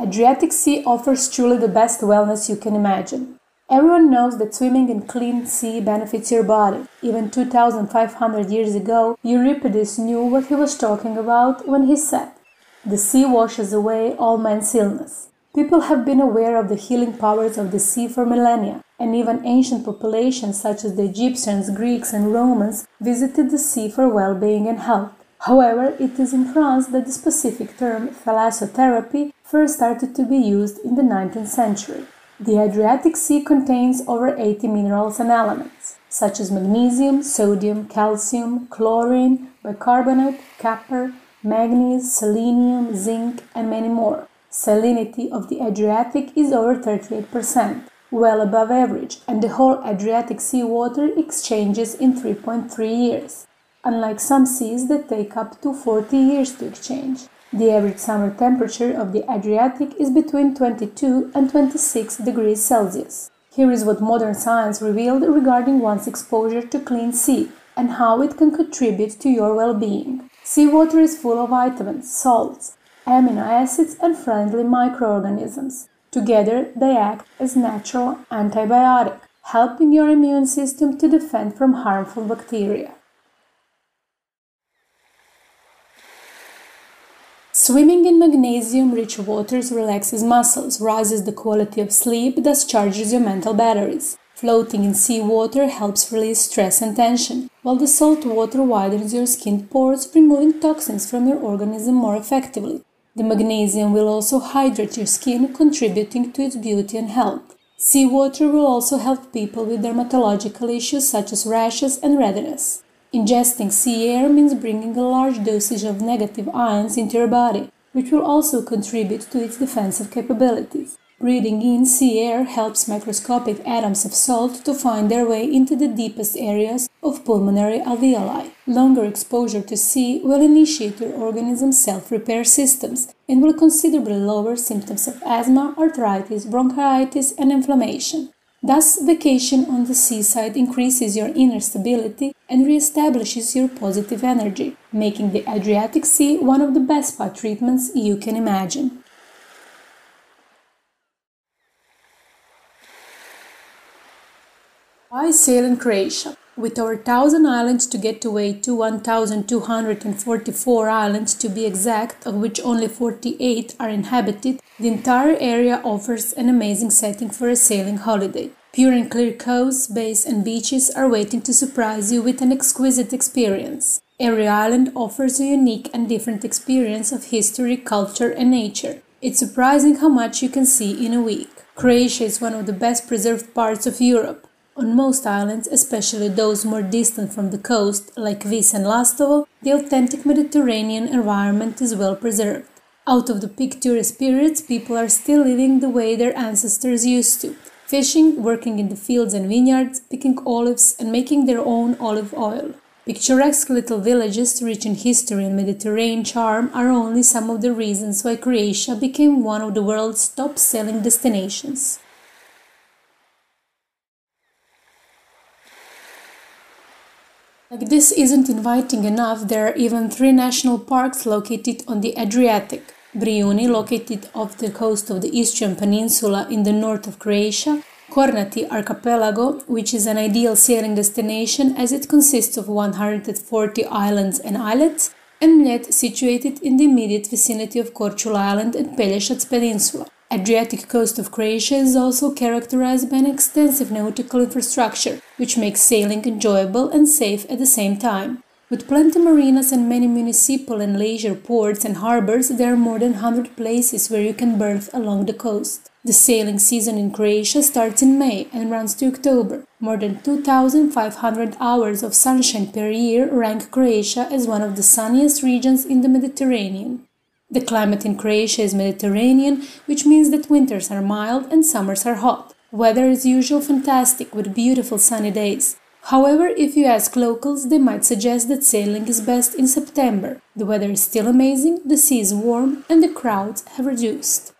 Adriatic Sea offers truly the best wellness you can imagine. Everyone knows that swimming in clean sea benefits your body. Even 2500 years ago, Euripides knew what he was talking about when he said, The sea washes away all men's illness. People have been aware of the healing powers of the sea for millennia, and even ancient populations such as the Egyptians, Greeks, and Romans visited the sea for well being and health. However, it is in France that the specific term thalassotherapy first started to be used in the 19th century. The Adriatic Sea contains over 80 minerals and elements, such as magnesium, sodium, calcium, chlorine, bicarbonate, copper, manganese, selenium, zinc, and many more. Salinity of the Adriatic is over 38%, well above average, and the whole Adriatic sea water exchanges in 3.3 years unlike some seas that take up to 40 years to exchange. The average summer temperature of the Adriatic is between 22 and 26 degrees Celsius. Here is what modern science revealed regarding one's exposure to clean sea and how it can contribute to your well-being. Seawater is full of vitamins, salts, amino acids and friendly microorganisms. Together, they act as natural antibiotic, helping your immune system to defend from harmful bacteria. Swimming in magnesium-rich waters relaxes muscles, raises the quality of sleep, thus charges your mental batteries. Floating in seawater helps release stress and tension, while the salt water widens your skin pores, removing toxins from your organism more effectively. The magnesium will also hydrate your skin, contributing to its beauty and health. Seawater will also help people with dermatological issues such as rashes and redness. Ingesting sea air means bringing a large dosage of negative ions into your body, which will also contribute to its defensive capabilities. Breathing in sea air helps microscopic atoms of salt to find their way into the deepest areas of pulmonary alveoli. Longer exposure to sea will initiate your organism's self-repair systems and will considerably lower symptoms of asthma, arthritis, bronchitis, and inflammation. Thus, vacation on the seaside increases your inner stability and reestablishes your positive energy, making the Adriatic Sea one of the best spa treatments you can imagine. Why sail in Croatia? With over 1000 islands to get away to 1244 islands to be exact, of which only 48 are inhabited, the entire area offers an amazing setting for a sailing holiday. Pure and clear coasts, bays and beaches are waiting to surprise you with an exquisite experience. Every island offers a unique and different experience of history, culture and nature. It's surprising how much you can see in a week. Croatia is one of the best preserved parts of Europe. On most islands, especially those more distant from the coast, like Vis and Lastovo, the authentic Mediterranean environment is well preserved. Out of the picturesque periods, people are still living the way their ancestors used to, fishing, working in the fields and vineyards, picking olives and making their own olive oil. Picturesque little villages rich in history and Mediterranean charm are only some of the reasons why Croatia became one of the world's top-selling destinations. Like this isn't inviting enough, there are even three national parks located on the Adriatic. Brijuni, located off the coast of the Istrian Peninsula in the north of Croatia, Kornati Archipelago, which is an ideal sailing destination as it consists of 140 islands and islets, and Mljet, situated in the immediate vicinity of Korčula Island and Pelješac Peninsula. Adriatic coast of Croatia is also characterized by an extensive nautical infrastructure, which makes sailing enjoyable and safe at the same time. With plenty of marinas and many municipal and leisure ports and harbors, there are more than 100 places where you can berth along the coast. The sailing season in Croatia starts in May and runs to October. More than 2,500 hours of sunshine per year rank Croatia as one of the sunniest regions in the Mediterranean. The climate in Croatia is Mediterranean, which means that winters are mild and summers are hot. Weather is usually fantastic with beautiful sunny days. However, if you ask locals, they might suggest that sailing is best in September. The weather is still amazing, the sea is warm, and the crowds have reduced.